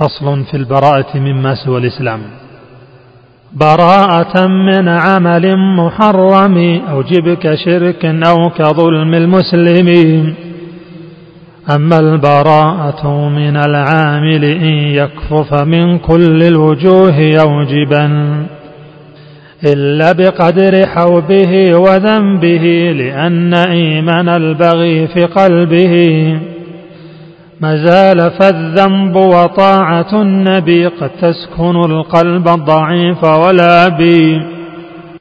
فصل في البراءة مما سوى الإسلام. براءة من عمل محرم أو جب كشرك أو كظلم المسلمين أما البراءة من العامل إن يكفف من كل الوجوه يوجبا. إلا بقدر حوبه وذنبه لأن إيمان البغي في قلبه. ما زال فالذنب وطاعة النبي قد تسكن القلب الضعيف والأبي